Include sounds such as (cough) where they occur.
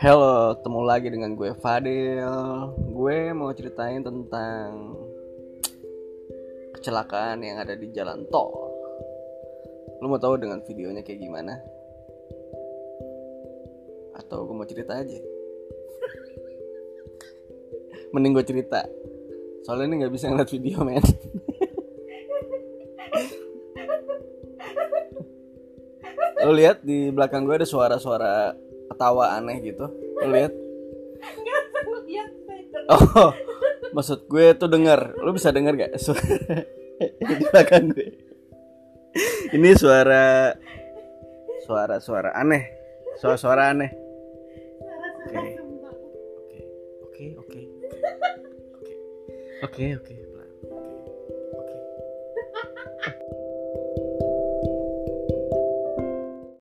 Halo, ketemu lagi dengan gue Fadil. Gue mau ceritain tentang kecelakaan yang ada di jalan tol. Lo mau tahu dengan videonya kayak gimana? Atau gue mau cerita aja? (laughs) Mending gue cerita. Soalnya ini nggak bisa ngeliat video, men. (laughs) Lo lihat di belakang gue ada suara-suara ketawa aneh gitu. Lo lihat? Oh, maksud gue tuh denger. Lo bisa denger gak suara (laughs) di belakang gue? Ini suara suara-suara aneh. Suara-suara aneh. Oke. Oke, oke, oke. Oke, oke, oke.